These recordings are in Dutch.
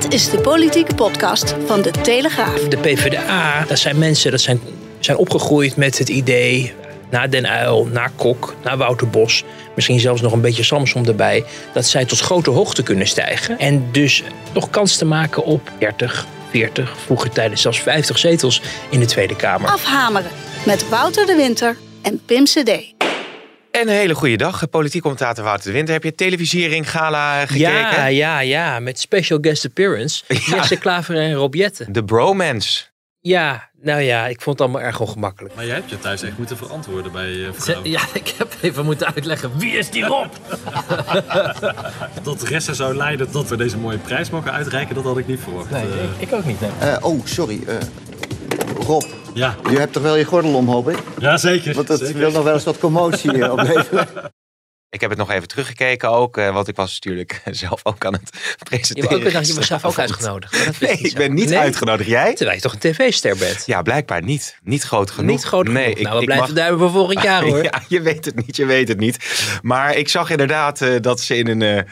Dit is de politieke podcast van de Telegraaf. De PvdA, dat zijn mensen dat zijn, zijn opgegroeid met het idee... na Den Uyl, na Kok, na Wouter Bos... misschien zelfs nog een beetje Samson erbij... dat zij tot grote hoogte kunnen stijgen. En dus nog kans te maken op 30, 40, vroeger tijdens zelfs 50 zetels in de Tweede Kamer. Afhameren met Wouter de Winter en Pim CD. En een hele goede dag, politiek commentator Wouter de Winter. Heb je televisiering gala gekeken? Ja, ja, ja, met special guest appearance. Ja. Jesse Klaver en Rob Jetten. De bromance. Ja, nou ja, ik vond het allemaal erg ongemakkelijk. Maar jij hebt je thuis echt moeten verantwoorden bij je Ze- vrouw. Ja, ik heb even moeten uitleggen. Wie is die Rob? Dat Ressa zou leiden tot we deze mooie prijs mogen uitreiken, dat had ik niet verwacht. Nee, Eh, ik, ik ook niet. Nee. Eh, oh, sorry. eh, Rob, ja. je hebt toch wel je gordel om, hoop ik? ja, zeker. Want dat zeker. wil nog wel eens wat commotie opleveren. Ik heb het nog even teruggekeken ook, eh, want ik was natuurlijk zelf ook aan het Je, presenteren. was ook, bedacht, je was zelf ook uitgenodigd. Nee, niet ik ben niet Nee? uitgenodigd. Jij? Terwijl je toch een tv-ster bent. Ja, blijkbaar niet. Niet groot genoeg. Niet groot genoeg. Nee, nou, we blijven duimen voor volgend jaar hoor. Ja, je weet het niet, je weet het niet. Maar ik zag inderdaad eh, dat ze in een eh,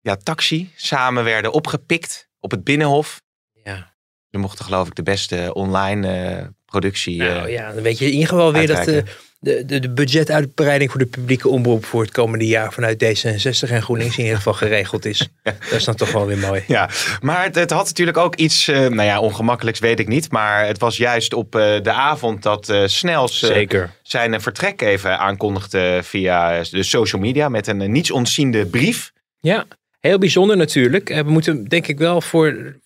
ja, taxi samen werden opgepikt op het Binnenhof. Ja. Ze mochten geloof ik de beste online eh, productie... Nou eh, ja, dan weet je in ieder geval weer dat de, uitreiken. de, de, de budgetuitbreiding voor de publieke omroep voor het komende jaar vanuit D66 en GroenLinks in ieder geval geregeld is. Dat is dan toch wel weer mooi. Ja, maar het, het had natuurlijk ook iets, eh, nou ja, ongemakkelijks weet ik niet. Maar het was juist op eh, de avond dat eh Snels eh, Zeker. zijn eh, vertrek even aankondigde via de social media met een eh, niets ontziende brief. Ja, heel bijzonder natuurlijk. Eh, We moeten denk ik wel voor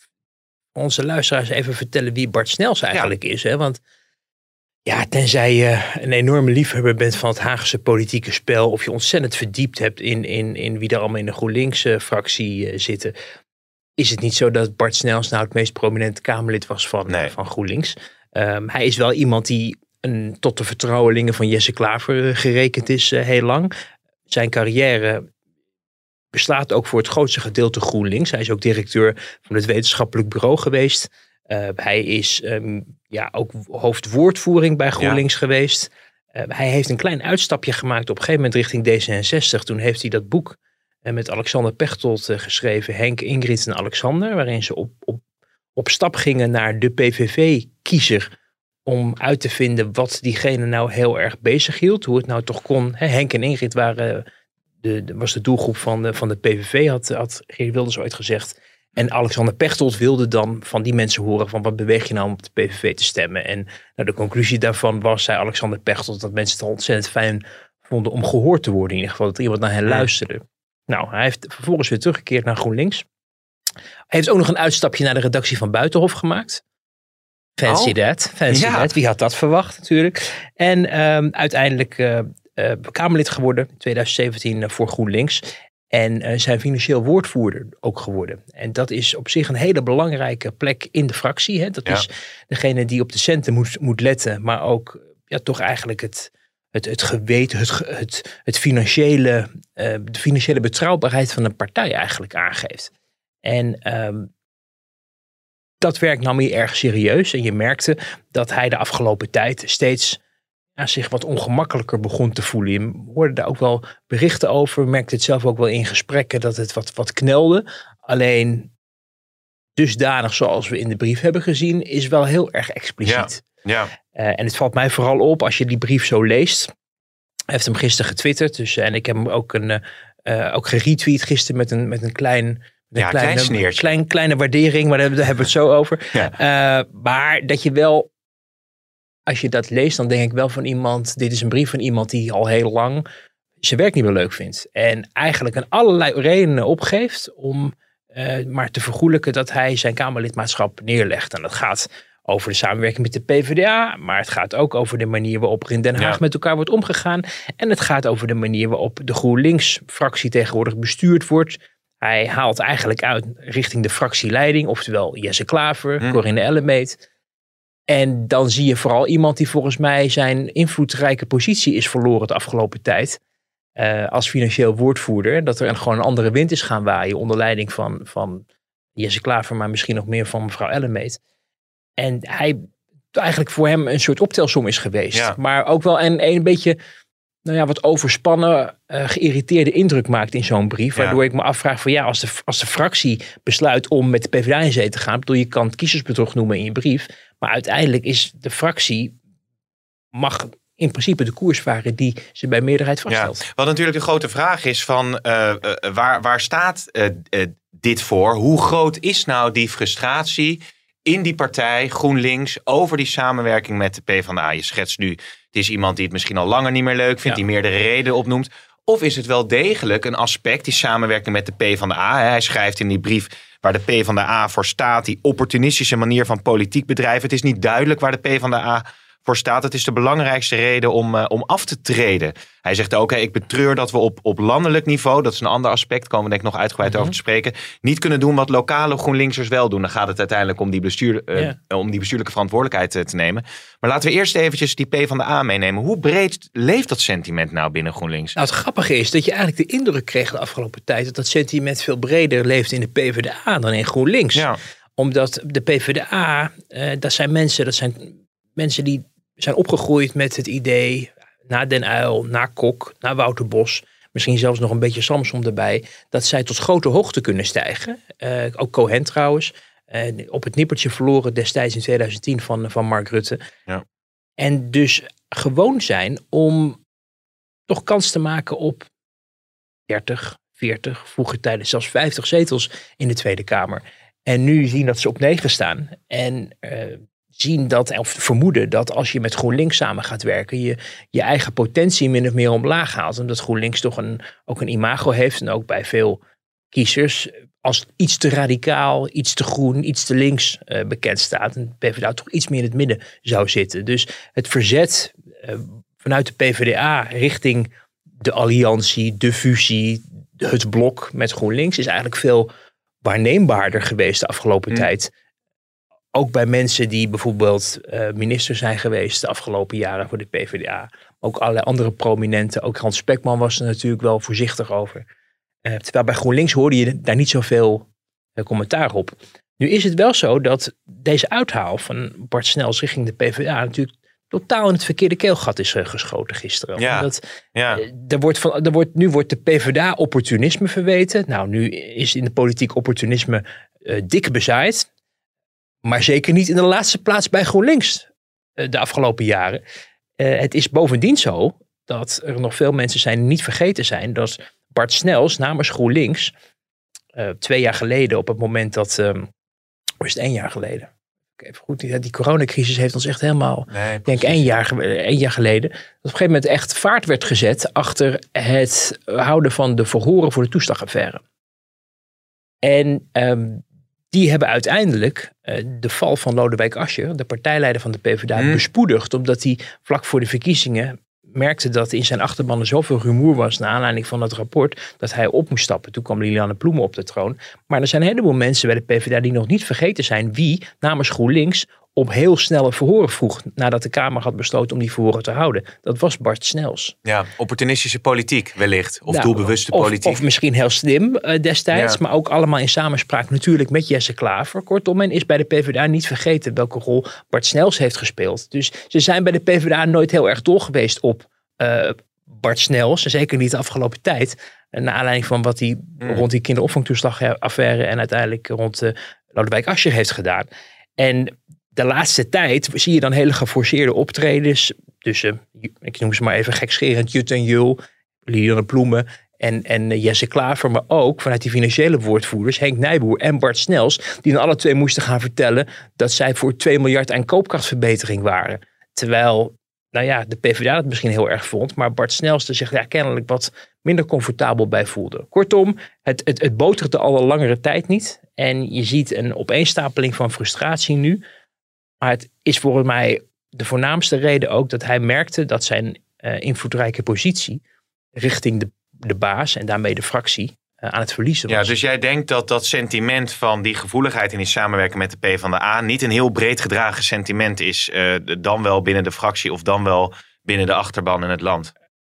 onze luisteraars even vertellen wie Bart Snels eigenlijk is. Hè? Want ja, tenzij je een enorme liefhebber bent van het Haagse politieke spel... of je ontzettend verdiept hebt in, in, in wie er allemaal in de GroenLinks-fractie eh, zitten... is het niet zo dat Bart Snels nou het meest prominente Kamerlid was van, Nee. van GroenLinks. Ehm, hij is wel iemand die een, tot de vertrouwelingen van Jesse Klaver eh, gerekend is eh, heel lang. Zijn carrière beslaat ook voor het grootste gedeelte GroenLinks. Hij is ook directeur van het wetenschappelijk bureau geweest. Uh, hij is ehm, ja, ook hoofdwoordvoering bij GroenLinks geweest. Uh, hij heeft een klein uitstapje gemaakt op een gegeven moment richting D66. Toen heeft hij dat boek uh, met Alexander Pechtold eh, geschreven, Henk, Ingrid en Alexander, waarin ze op, op, op stap gingen naar de PVV-kiezer om uit te vinden wat diegene nou heel erg bezig hield. Hoe het nou toch kon. Henk en Ingrid waren de, de, was de doelgroep van de, van de PVV, had, had Geert Wilders ooit gezegd. En Alexander Pechtold wilde dan van die mensen horen van wat beweeg je nou om op de PVV te stemmen. En nou, de conclusie daarvan was, zei Alexander Pechtold, dat mensen het ontzettend fijn vonden om gehoord te worden. In ieder geval dat iemand naar hen luisterde. Nou, hij heeft vervolgens weer teruggekeerd naar GroenLinks. Hij heeft ook nog een uitstapje naar de redactie van Buitenhof gemaakt. Fancy Oh. that. Fancy Ja. that. Wie had dat verwacht natuurlijk. En ehm, uiteindelijk uh, uh, Kamerlid geworden in 2017 uh, voor GroenLinks. En uh, zijn financieel woordvoerder ook geworden. En dat is op zich een hele belangrijke plek in de fractie. Hè? Dat Ja. is degene die op de centen moet, moet letten. Maar ook ja, toch eigenlijk het, het, het geweten, het, het, het financiële, eh, de financiële betrouwbaarheid van een partij eigenlijk aangeeft. En ehm, dat werk nam hij erg serieus. En je merkte dat hij de afgelopen tijd steeds ja, zich wat ongemakkelijker begon te voelen. Je hoorde daar ook wel berichten over. Merkte het zelf ook wel in gesprekken dat het wat, wat knelde. Alleen dusdanig zoals we in de brief hebben gezien, is wel heel erg expliciet. Ja, Uh, en het valt mij vooral op als je die brief zo leest. Hij heeft hem gisteren getwitterd. Dus, en ik heb hem ook, een, uh, ook geretweet gisteren met een, met een klein... Ja, een klein sneertje. Klein, kleine waardering, maar daar hebben daar hebben we het zo over. Ja. Uh, maar dat je wel, als je dat leest, dan denk ik wel van iemand... Dit is een brief van iemand die al heel lang zijn werk niet meer leuk vindt. En eigenlijk een allerlei redenen opgeeft om uh, maar te vergoelijken dat hij zijn Kamerlidmaatschap neerlegt. En dat gaat over de samenwerking met de PvdA, maar het gaat ook over de manier waarop er in Den Haag Ja. met elkaar wordt omgegaan. En het gaat over de manier waarop de GroenLinks-fractie tegenwoordig bestuurd wordt. Hij haalt eigenlijk uit richting de fractieleiding, oftewel Jesse Klaver, Hm. Corinne Ellemeet. En dan zie je vooral iemand die volgens mij zijn invloedrijke positie is verloren de afgelopen tijd. Uh, als financieel woordvoerder. Dat er een, gewoon een andere wind is gaan waaien onder leiding van, van Jesse Klaver, maar misschien nog meer van mevrouw Ellemeet. En hij eigenlijk voor hem een soort optelsom is geweest. Ja. Maar ook wel een, een beetje nou ja, wat overspannen, eh, geïrriteerde indruk maakt in zo'n brief. Ja. Waardoor ik me afvraag van ja, als de, als de fractie besluit om met de PvdA in zee te gaan. bedoel, je kan het kiezersbedrog noemen in je brief. Maar uiteindelijk is de fractie, mag in principe de koers varen die ze bij meerderheid Ja, vaststelt. wat natuurlijk de grote vraag is van eh, eh, waar, waar staat dit voor? Hoe groot is nou die frustratie in die partij GroenLinks over die samenwerking met de PvdA? Je schetst nu, het is iemand die het misschien al langer niet meer leuk vindt, Ja. die meerdere redenen opnoemt. Of is het wel degelijk een aspect, die samenwerking met de PvdA? Hij schrijft in die brief waar de PvdA voor staat, die opportunistische manier van politiek bedrijven. Het is niet duidelijk waar de PvdA voor staat. Het is de belangrijkste reden om, eh, om af te treden. Hij zegt ook, hè, ik betreur dat we op, op landelijk niveau, dat is een ander aspect, komen we denk ik nog uitgebreid Mhm. over te spreken, niet kunnen doen wat lokale GroenLinksers wel doen. Dan gaat het uiteindelijk om die, bestuur, eh, om die bestuurlijke verantwoordelijkheid eh, te nemen. Maar laten we eerst eventjes die P van de A meenemen. Hoe breed leeft dat sentiment nou binnen GroenLinks? Nou, het grappige is dat je eigenlijk de indruk kreeg de afgelopen tijd dat dat sentiment veel breder leeft in de PvdA dan in GroenLinks. Ja, Omdat de PvdA, eh, dat zijn mensen, dat zijn mensen die zijn opgegroeid met het idee, na Den Uyl, na Kok, na Wouter Bos, misschien zelfs nog een beetje Samsom erbij, dat zij tot grote hoogte kunnen stijgen. Eh, ook Cohen trouwens, op het nippertje verloren destijds in 2010 van, van Mark Rutte. Ja. En dus gewoon zijn om toch kans te maken op 30, 40, vroeger tijden zelfs 50 zetels in de Tweede Kamer. En nu zien dat ze op 9 staan. En eh, zien dat, of vermoeden dat als je met GroenLinks samen gaat werken, je je eigen potentie min of meer omlaag haalt. Omdat GroenLinks toch een, ook een imago heeft en ook bij veel kiezers als iets te radicaal, iets te groen, iets te links eh, bekend staat. En de PvdA toch iets meer in het midden zou zitten. Dus het verzet eh, vanuit de PvdA richting de alliantie, de fusie, het blok met GroenLinks is eigenlijk veel waarneembaarder geweest de afgelopen Mm. tijd. Ook bij mensen die bijvoorbeeld eh, minister zijn geweest de afgelopen jaren voor de PvdA. Ook allerlei andere prominenten. Ook Hans Spekman was er natuurlijk wel voorzichtig over. Eh, terwijl bij GroenLinks hoorde je daar niet zoveel eh, commentaar op. Nu is het wel zo dat deze uithaal van Bart Snels richting de PvdA natuurlijk totaal in het verkeerde keelgat is geschoten gisteren. Ja. Omdat ja. er wordt van, er wordt, nu wordt de PvdA opportunisme verweten. Nou, nu is in de politiek opportunisme dik bezaaid. Maar zeker niet in de laatste plaats bij GroenLinks eh, de afgelopen jaren. Eh, het is bovendien zo dat er nog veel mensen zijn die niet vergeten zijn dat Bart Snels namens GroenLinks eh, twee jaar geleden op het moment dat, ehm of is het één jaar geleden? Even goed, die, die coronacrisis heeft ons echt helemaal Nee, ik denk één jaar, één jaar geleden, dat op een gegeven moment echt vaart werd gezet achter het houden van de verhoren voor de toeslagaffaire. En ehm, die hebben uiteindelijk eh, de val van Lodewijk Asscher, de partijleider van de PvdA, Hmm. bespoedigd. Omdat hij vlak voor de verkiezingen merkte dat in zijn achterban er zoveel rumoer was naar aanleiding van het rapport, dat hij op moest stappen. Toen kwam Liliane Ploemen op de troon. Maar er zijn een heleboel mensen bij de PvdA die nog niet vergeten zijn wie namens GroenLinks op heel snelle verhoren vroeg nadat de Kamer had besloten om die verhoren te houden. Dat was Bart Snels. ja, opportunistische politiek wellicht. Of Nou, doelbewuste of, politiek. Of misschien heel slim eh, destijds, Ja. maar ook allemaal in samenspraak natuurlijk met Jesse Klaver. Kortom, men is bij de PvdA niet vergeten welke rol Bart Snels heeft gespeeld. Dus ze zijn bij de PvdA nooit heel erg dol geweest op eh, Bart Snels. Zeker niet de afgelopen tijd. En Naar aanleiding van wat hij Hmm. rond die kinderopvangtoeslagaffaire en uiteindelijk rond uh, Lodewijk Asscher heeft gedaan. En de laatste tijd zie je dan hele geforceerde optredens tussen, ik noem ze maar even gekscherend, Jut en Jul, Liliane Ploemen en, en eh, Jesse Klaver, maar ook vanuit die financiële woordvoerders, Henk Nijboer en Bart Snels, die dan alle twee moesten gaan vertellen dat zij voor 2 miljard aan koopkrachtverbetering waren. Terwijl, nou ja, de PvdA het misschien heel erg vond, maar Bart Snels er zich ja, kennelijk wat minder comfortabel bij voelde. Kortom, het, het, het boterde al een langere tijd niet. En je ziet een opeenstapeling van frustratie nu. Maar het is volgens mij de voornaamste reden ook dat hij merkte dat zijn uh, invloedrijke positie richting de, de baas en daarmee de fractie uh, aan het verliezen was. Ja, dus jij denkt dat dat sentiment van die gevoeligheid in die samenwerking met de PvdA niet een heel breed gedragen sentiment is, uh, dan wel binnen de fractie of dan wel binnen de achterban in het land?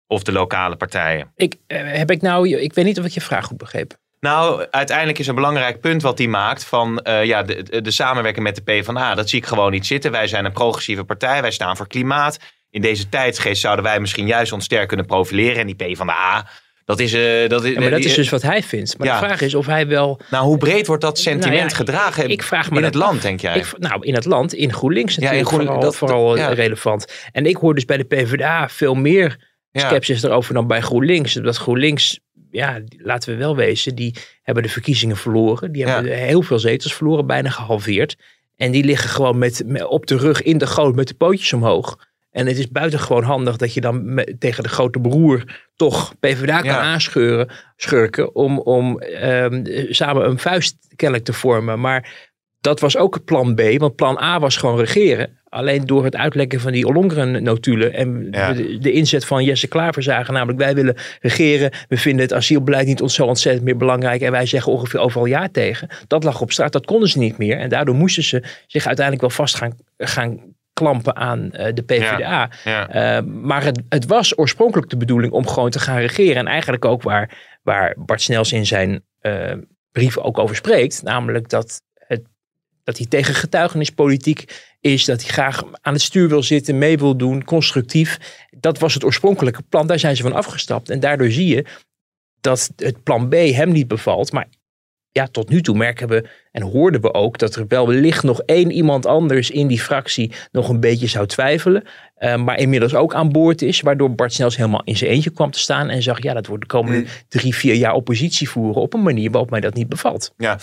Of de lokale partijen? Ik, heb ik nou, ik weet niet of ik je vraag goed begreep. Nou, uiteindelijk is een belangrijk punt wat hij maakt van uh, ja, de, de, samenwerking met de PvdA. Dat zie ik gewoon niet zitten. Wij zijn een progressieve partij, wij staan voor klimaat. in deze tijdsgeest zouden wij misschien juist ons sterk kunnen profileren. En die P van de A, dat is... eh, dat is, Ja, maar dat is dus wat hij vindt. Maar Ja. de vraag is of hij wel... Nou, hoe breed wordt dat sentiment Nou ja, gedragen ik vraag me in het land, af. denk jij? Ik, nou, in het land, in GroenLinks in natuurlijk Groen- vooral, dat- vooral relevant. En ik hoor dus bij de PvdA veel meer Ja. sceptisch erover dan bij GroenLinks. Dat GroenLinks, ja, laten we wel wezen, die hebben de verkiezingen verloren. Die hebben heel veel zetels verloren, bijna gehalveerd. En die liggen gewoon met, met- op de rug in de goot met de pootjes omhoog. En het is buitengewoon handig dat je dan me- tegen de grote broer toch PvdA kan Ja. aanscheuren, schurken, om, om ehm, samen een vuist kennelijk te vormen. Maar dat was ook plan B, want plan A was gewoon regeren. Alleen door het uitlekken van die Ollongren-notulen en Ja. de, de inzet van Jesse Klaver zagen, namelijk wij willen regeren, we vinden het asielbeleid niet ons zo ontzettend meer belangrijk en wij zeggen ongeveer overal ja tegen. Dat lag op straat, dat konden ze niet meer en daardoor moesten ze zich uiteindelijk wel vast gaan, gaan klampen aan eh, de PvdA. Ja. Eh, maar het, het was oorspronkelijk de bedoeling om gewoon te gaan regeren. En eigenlijk ook waar, waar Bart Snels in zijn eh, brief ook over spreekt. Namelijk dat, het, dat hij tegen getuigenispolitiek is. Dat hij graag aan het stuur wil zitten, mee wil doen, constructief. Dat was het oorspronkelijke plan. Daar zijn ze van afgestapt. En daardoor zie je dat het plan B hem niet bevalt. Maar ja, tot nu toe merken we en hoorden we ook dat er wel wellicht nog één iemand anders in die fractie nog een beetje zou twijfelen. eh, maar inmiddels ook aan boord is. Waardoor Bart Snels helemaal in zijn eentje kwam te staan. En zag, ja, dat wordt de komende drie, vier jaar oppositie voeren. Op een manier waarop mij dat niet bevalt. Ja.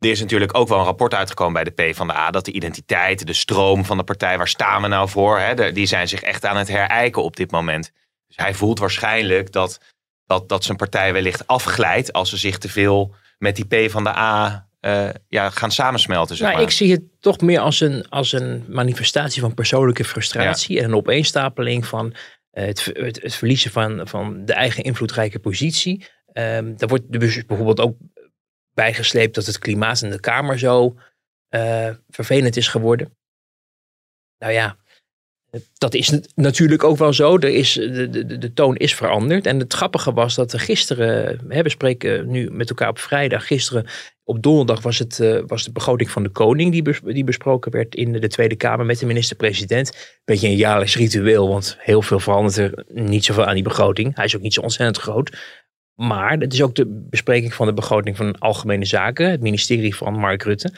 Er is natuurlijk ook wel een rapport uitgekomen bij de PvdA dat de identiteit, de stroom van de partij, waar staan we nou voor, hè, de- die zijn zich echt aan het herijken op dit moment. Dus hij voelt waarschijnlijk dat, dat, dat zijn partij wellicht afglijdt als ze zich te veel met die PvdA eh ja, gaan samensmelten. Zeg Nou, maar. ik zie het toch meer als een, als een manifestatie van persoonlijke frustratie. En een opeenstapeling van eh, het, het, het verliezen van, van de eigen invloedrijke positie. Ehm daar wordt dus bijvoorbeeld ook bijgesleept dat het klimaat in de Kamer zo eh, vervelend is geworden. Nou ja, dat is nat- natuurlijk ook wel zo. Er is, de, de, de toon is veranderd. En het grappige was dat er gisteren, hè, we spreken nu met elkaar op vrijdag, gisteren op donderdag was, het, eh, was de begroting van de koning die, die besproken werd in de Tweede Kamer met de minister-president. Beetje een jaarlijks ritueel, want heel veel verandert er niet zoveel aan die begroting. Hij is ook niet zo ontzettend groot. Maar het is ook de bespreking van de begroting van Algemene Zaken, het ministerie van Mark Rutte.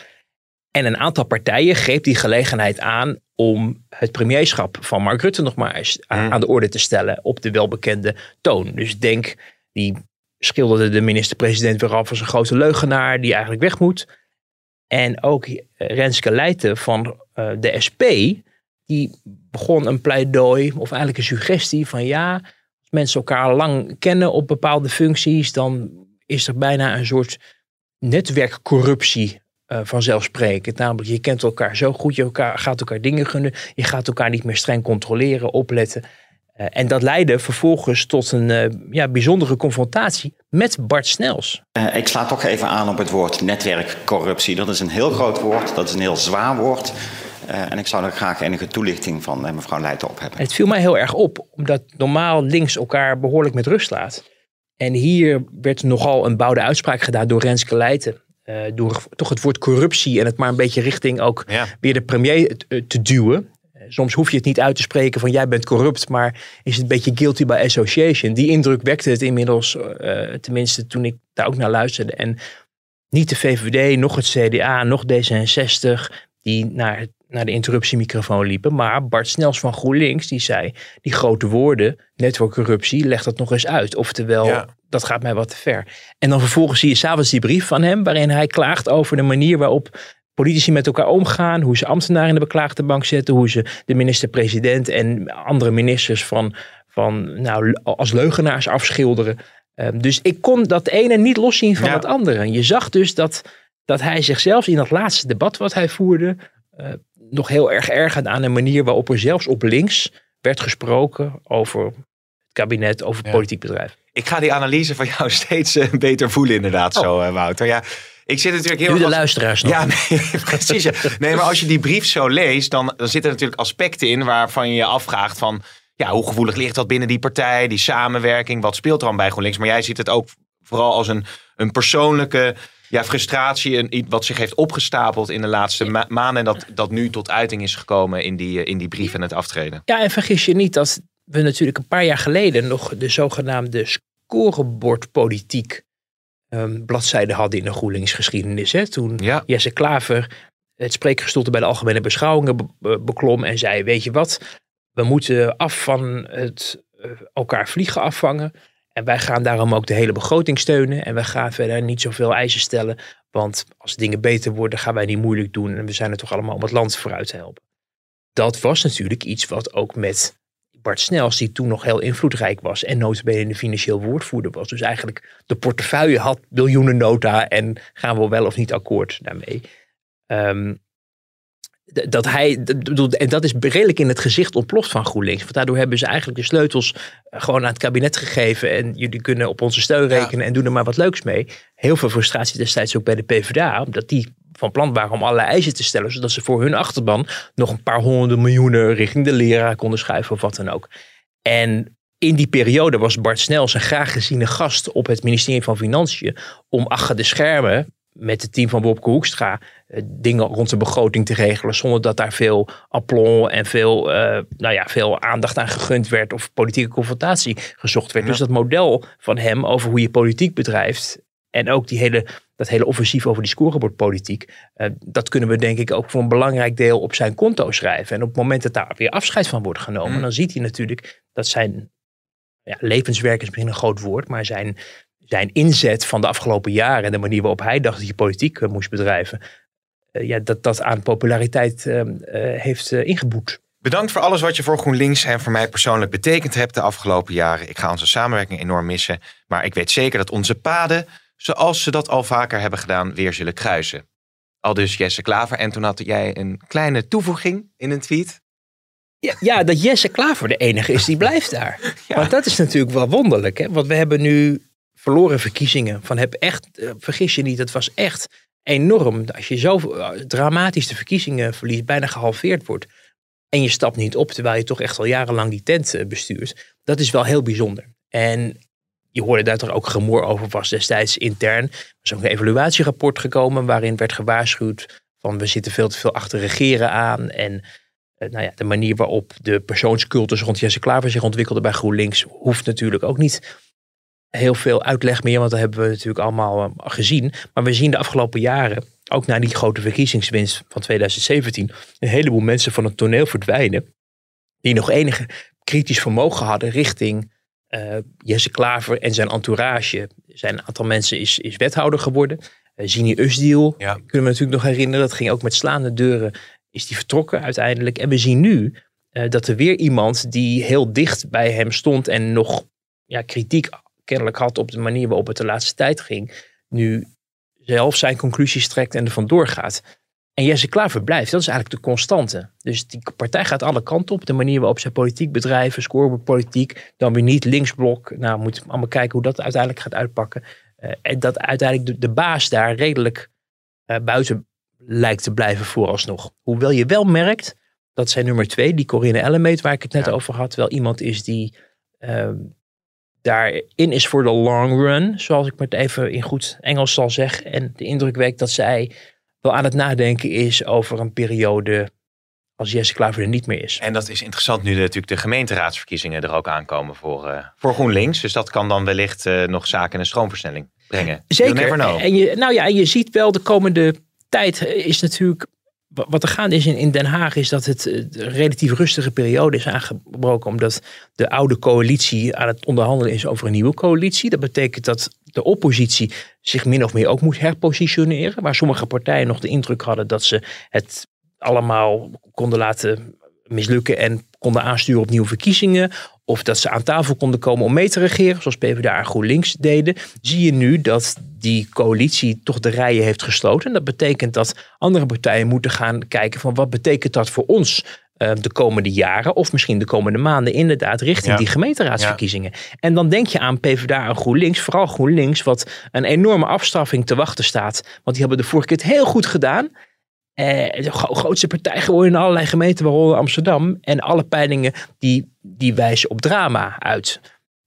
En een aantal partijen greep die gelegenheid aan om het premierschap van Mark Rutte nog maar eens aan, Mm. de orde te stellen op de welbekende toon. Dus denk, die schilderde de minister-president weer af als een grote leugenaar die eigenlijk weg moet. En ook eh, Renske Leijten van eh, de SP, die begon een pleidooi of eigenlijk een suggestie van ja, mensen elkaar lang kennen op bepaalde functies, dan is er bijna een soort netwerkcorruptie eh, vanzelfsprekend. Namelijk, je kent elkaar zo goed, je elkaar, gaat elkaar dingen gunnen, je gaat elkaar niet meer streng controleren, opletten. Eh, en dat leidde vervolgens tot een eh, ja, bijzondere confrontatie met Bart Snels. Ik sla toch even aan op het woord netwerkcorruptie. Dat is een heel groot woord, dat is een heel zwaar woord. Eh, en ik zou daar graag enige toelichting van eh, mevrouw Leijten op hebben. En het viel mij heel erg op, omdat normaal links elkaar behoorlijk met rust laat. En hier werd nogal een bouwde uitspraak gedaan door Renske Leijten. eh, door toch het woord corruptie en het maar een beetje richting ook Ja. weer de premier te, te duwen. Soms hoef je het niet uit te spreken van jij bent corrupt, maar is het een beetje guilty by association. Die indruk wekte het inmiddels, eh, tenminste toen ik daar ook naar luisterde. En niet de VVD, nog het CDA, nog D66, die naar, het- naar de interruptiemicrofoon liepen. Maar Bart Snels van GroenLinks, die zei, die grote woorden, netwerkcorruptie, leg dat nog eens uit. Oftewel, Ja. dat gaat mij wat te ver. En dan vervolgens zie je s'avonds die brief van hem, waarin hij klaagt over de manier waarop politici met elkaar omgaan, hoe ze ambtenaren in de beklaagde bank zetten, hoe ze de minister-president en andere ministers van, van nou, als leugenaars afschilderen. Ehm, dus ik kon dat ene niet loszien van Ja. het andere. Je zag dus dat, dat hij zichzelf in dat laatste debat wat hij voerde, eh, nog heel erg ergerde aan de manier waarop er zelfs op links werd gesproken over het kabinet, over het Ja. politiek bedrijf. Ik ga die analyse van jou steeds eh, beter voelen inderdaad Oh. zo, eh, Wouter. Ja, ik zit natuurlijk heel Nu de als- luisteraars nog. Ja, nee, precies. ja. Nee, maar als je die brief zo leest, dan, dan zitten er natuurlijk aspecten in waarvan je je afvraagt van, ja, hoe gevoelig ligt dat binnen die partij, die samenwerking, wat speelt er dan bij GroenLinks? Maar jij ziet het ook vooral als een, een persoonlijke Ja, frustratie en iets wat zich heeft opgestapeld in de laatste ma- maanden. En dat, dat nu tot uiting is gekomen in die, eh, in die brief en het aftreden. Ja, en vergis je niet dat we natuurlijk een paar jaar geleden nog de zogenaamde scorebordpolitiek ehm bladzijde hadden in de GroenLinks-geschiedenis. Hè? Toen Ja. Jesse Klaver het spreekgestoelte bij de algemene beschouwingen be- be- beklom en zei: Weet je wat, we moeten af van het eh, elkaar vliegen afvangen. En wij gaan daarom ook de hele begroting steunen. En we gaan verder niet zoveel eisen stellen. Want als dingen beter worden, gaan wij niet moeilijk doen. En we zijn er toch allemaal om het land vooruit te helpen. Dat was natuurlijk iets wat ook met Bart Snels, die toen nog heel invloedrijk was. En notabene de financieel woordvoerder was. Dus eigenlijk de portefeuille had miljoenen nota. En gaan we wel of niet akkoord daarmee. Ehm, dat hij, en dat is redelijk in het gezicht ontploft van GroenLinks. Want daardoor hebben ze eigenlijk de sleutels eh, gewoon aan het kabinet gegeven. En jullie kunnen op onze steun rekenen en doen er maar wat leuks mee. Heel veel frustratie destijds ook bij de PvdA. Omdat die van plan waren om allerlei eisen te stellen. Zodat ze voor hun achterban nog een paar honderden miljoenen richting de leraar konden schuiven of wat dan ook. En in die periode was Bart Snels een graag geziene gast op het ministerie van Financiën. Om achter de schermen met het team van Wopke Hoekstra eh, dingen rond de begroting te regelen. Zonder dat daar veel aplomb en veel, eh, nou ja, veel aandacht aan gegund werd. Of politieke confrontatie gezocht werd. Dus dat model van hem over hoe je politiek bedrijft. En ook die hele, dat hele offensief over die scorebordpolitiek. eh, dat kunnen we denk ik ook voor een belangrijk deel op zijn konto schrijven. En op het moment dat daar weer afscheid van wordt genomen. Mm. Dan ziet hij natuurlijk dat zijn ja, levenswerk is misschien een groot woord. Maar zijn, zijn inzet van de afgelopen jaren. En de manier waarop hij dacht dat je politiek eh, moest bedrijven. eh, ja, dat dat aan populariteit eh, eh, heeft ingeboet. Bedankt voor alles wat je voor GroenLinks en voor mij persoonlijk betekend hebt de afgelopen jaren. Ik ga onze samenwerking enorm missen. Maar ik weet zeker dat onze paden, zoals ze dat al vaker hebben gedaan, weer zullen kruisen. Al dus Jesse Klaver. En toen had jij een kleine toevoeging in een tweet. Ja, ja, dat Jesse Klaver de enige is die blijft daar. Want dat is natuurlijk wel wonderlijk. Hè? Want we hebben nu verloren verkiezingen. Van heb echt, eh, vergis je niet, het was echt enorm. Als je zo eh, dramatisch de verkiezingen verliest, bijna gehalveerd wordt. En je stapt niet op, terwijl je toch echt al jarenlang die tent eh, bestuurt. Dat is wel heel bijzonder. En je hoorde daar toch ook gemoor over was destijds intern. Er is ook een evaluatierapport gekomen waarin werd gewaarschuwd van we zitten veel te veel achter regeren aan. En nou ja, de manier waarop de persoonscultus rond Jesse Klaver zich ontwikkelde bij GroenLinks hoeft natuurlijk ook niet heel veel uitleg meer, want dat hebben we natuurlijk allemaal eh, gezien. Maar we zien de afgelopen jaren, ook na die grote verkiezingswinst van 2017, een heleboel mensen van het toneel verdwijnen. Die nog enige kritisch vermogen hadden richting eh, Jesse Klaver en zijn entourage. Er zijn een aantal mensen is, is wethouder geworden. Uh, Zini Usdiel, Ja. kunnen we natuurlijk nog herinneren. Dat ging ook met slaande deuren. Is die vertrokken uiteindelijk. En we zien nu eh, dat er weer iemand die heel dicht bij hem stond. En nog ja, kritiek kennelijk had op de manier waarop het de laatste tijd ging. Nu zelf zijn conclusies trekt en er vandoor gaat. En Jesse Klaver blijft. Dat is eigenlijk de constante. Dus die partij gaat alle kanten op. De manier waarop zij politiek bedrijven, scorebordpolitiek. Dan weer niet linksblok. Nou, we moeten allemaal kijken hoe dat uiteindelijk gaat uitpakken. Uh, en dat uiteindelijk de, de baas daar redelijk uh, buiten lijkt te blijven vooralsnog. Hoewel je wel merkt dat zijn nummer twee, die Corinne Ellemeet, waar ik het net ja. over had, wel iemand is die uh, daarin is voor de long run, zoals ik het even in goed Engels zal zeggen. En de indruk wekt dat zij wel aan het nadenken is over een periode als Jesse Klaver er niet meer is. En dat is interessant nu de, natuurlijk de gemeenteraadsverkiezingen er ook aankomen voor, uh, voor GroenLinks. Dus dat kan dan wellicht uh, nog zaken in een stroomversnelling brengen. Zeker. En je, nou ja, en je ziet wel de komende tijd is natuurlijk wat er gaande is in, Den Haag is dat het een relatief rustige periode is aangebroken. Omdat de oude coalitie aan het onderhandelen is over een nieuwe coalitie. Dat betekent dat de oppositie zich min of meer ook moet herpositioneren. Waar sommige partijen nog de indruk hadden dat ze het allemaal konden laten mislukken en konden aansturen op nieuwe verkiezingen. Of dat ze aan tafel konden komen om mee te regeren, zoals PvdA en GroenLinks deden. Zie je nu dat die coalitie toch de rijen heeft gesloten. En dat betekent dat andere partijen moeten gaan kijken van wat betekent dat voor ons uh, de komende jaren. Of misschien de komende maanden inderdaad richting ja. die gemeenteraadsverkiezingen. Ja. En dan denk je aan PvdA en GroenLinks. Vooral GroenLinks wat een enorme afstraffing te wachten staat. Want die hebben de vorige keer het heel goed gedaan. Eh, de grootste partij geworden in allerlei gemeenten, waaronder Amsterdam. En alle peilingen die, die wijzen op drama uit.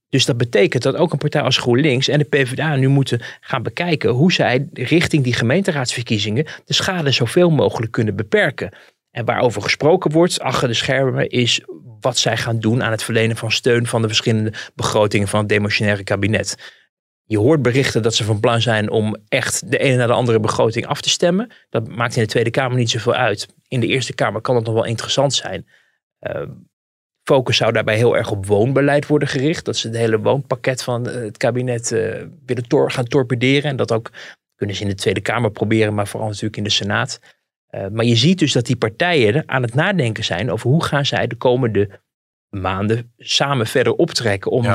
Dus dat betekent dat ook een partij als GroenLinks en de PvdA nu moeten gaan bekijken hoe zij richting die gemeenteraadsverkiezingen de schade zoveel mogelijk kunnen beperken. En waarover gesproken wordt achter de schermen is wat zij gaan doen aan het verlenen van steun van de verschillende begrotingen van het demotionaire kabinet. Je hoort berichten dat ze van plan zijn om echt de ene na de andere begroting af te stemmen. Dat maakt in de Tweede Kamer niet zoveel uit. In de Eerste Kamer kan het nog wel interessant zijn. Uh, focus zou daarbij heel erg op woonbeleid worden gericht. Dat ze het hele woonpakket van eh, het kabinet uh, willen gaan torpederen. En dat ook kunnen ze in de Tweede Kamer proberen, maar vooral natuurlijk in de Senaat. Uh, maar je ziet dus dat die partijen aan het nadenken zijn over hoe gaan zij de komende maanden samen verder optrekken om.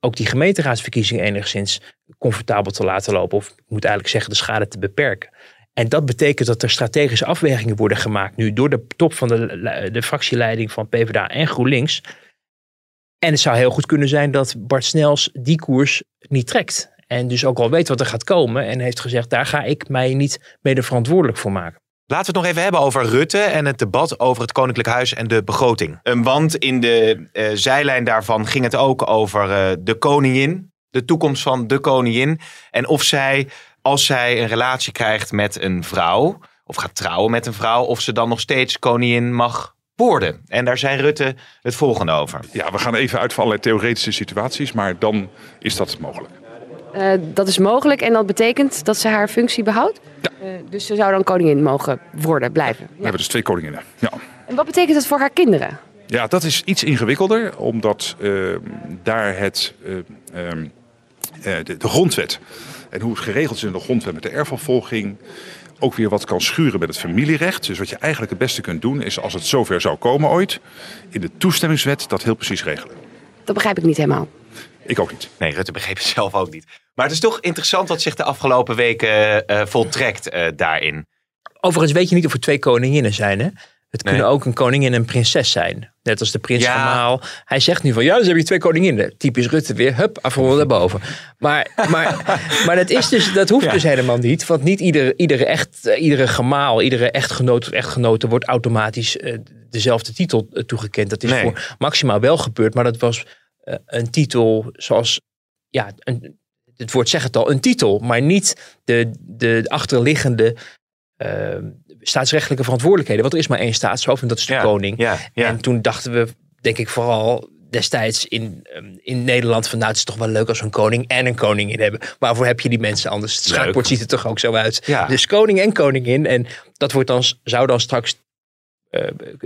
Ook die gemeenteraadsverkiezingen enigszins comfortabel te laten lopen. Of ik moet eigenlijk zeggen de schade te beperken. En dat betekent dat er strategische afwegingen worden gemaakt nu door de top van de, de fractieleiding van PvdA en GroenLinks. En het zou heel goed kunnen zijn dat Bart Snels die koers niet trekt. En dus ook al weet wat er gaat komen en heeft gezegd, daar ga ik mij niet mede verantwoordelijk voor maken. Laten we het nog even hebben over Rutte en het debat over het Koninklijk Huis en de begroting. Want in de uh, zijlijn daarvan ging het ook over uh, de koningin, de toekomst van de koningin. En of zij als zij een relatie krijgt met een vrouw, of gaat trouwen met een vrouw, of ze dan nog steeds koningin mag worden. En daar zei Rutte het volgende over. Ja, we gaan even uit van allerlei theoretische situaties, maar dan is dat mogelijk. Uh, dat is mogelijk en dat betekent dat ze haar functie behoudt? Ja. Uh, dus ze zou dan koningin mogen worden, blijven? We hebben dus twee koninginnen, ja. En wat betekent dat voor haar kinderen? Ja, dat is iets ingewikkelder, omdat uh, daar het, de, de grondwet en hoe het geregeld is in de grondwet met de erfopvolging ook weer wat kan schuren met het familierecht. Dus wat je eigenlijk het beste kunt doen is als het zover zou komen ooit, in de toestemmingswet dat heel precies regelen. Dat begrijp ik niet helemaal. Ik ook niet. Nee, Rutte begreep het zelf ook niet. Maar het is toch interessant wat zich de afgelopen weken uh, voltrekt uh, daarin. Overigens weet je niet of er twee koninginnen zijn, hè? Het kunnen ook een koningin en een prinses zijn. Net als de prins ja. Gemaal. Hij zegt nu van, ja, dus heb je twee koninginnen. Typisch Rutte weer, hup, afronden naar boven. Maar, maar, maar dat, is dus, dat hoeft ja. dus helemaal niet. Want niet iedere, iedere, echt, iedere gemaal, iedere echtgenoot of echtgenote wordt automatisch uh, dezelfde titel uh, toegekend. Dat is nee. voor maximaal wel gebeurd. Maar dat was een titel zoals, ja, een, het woord zegt het al, een titel. Maar niet de, de achterliggende staatsrechtelijke verantwoordelijkheden. Want er is maar één staatshoofd en dat is de ja, koning. Ja, ja. En toen dachten we, denk ik vooral destijds in, in Nederland van nou het is toch wel leuk als we een koning en een koningin hebben. Waarvoor heb je die mensen anders? Het schaakbord ziet er toch ook zo uit. Ja. Dus koning en koningin. En dat wordt dan, zou dan straks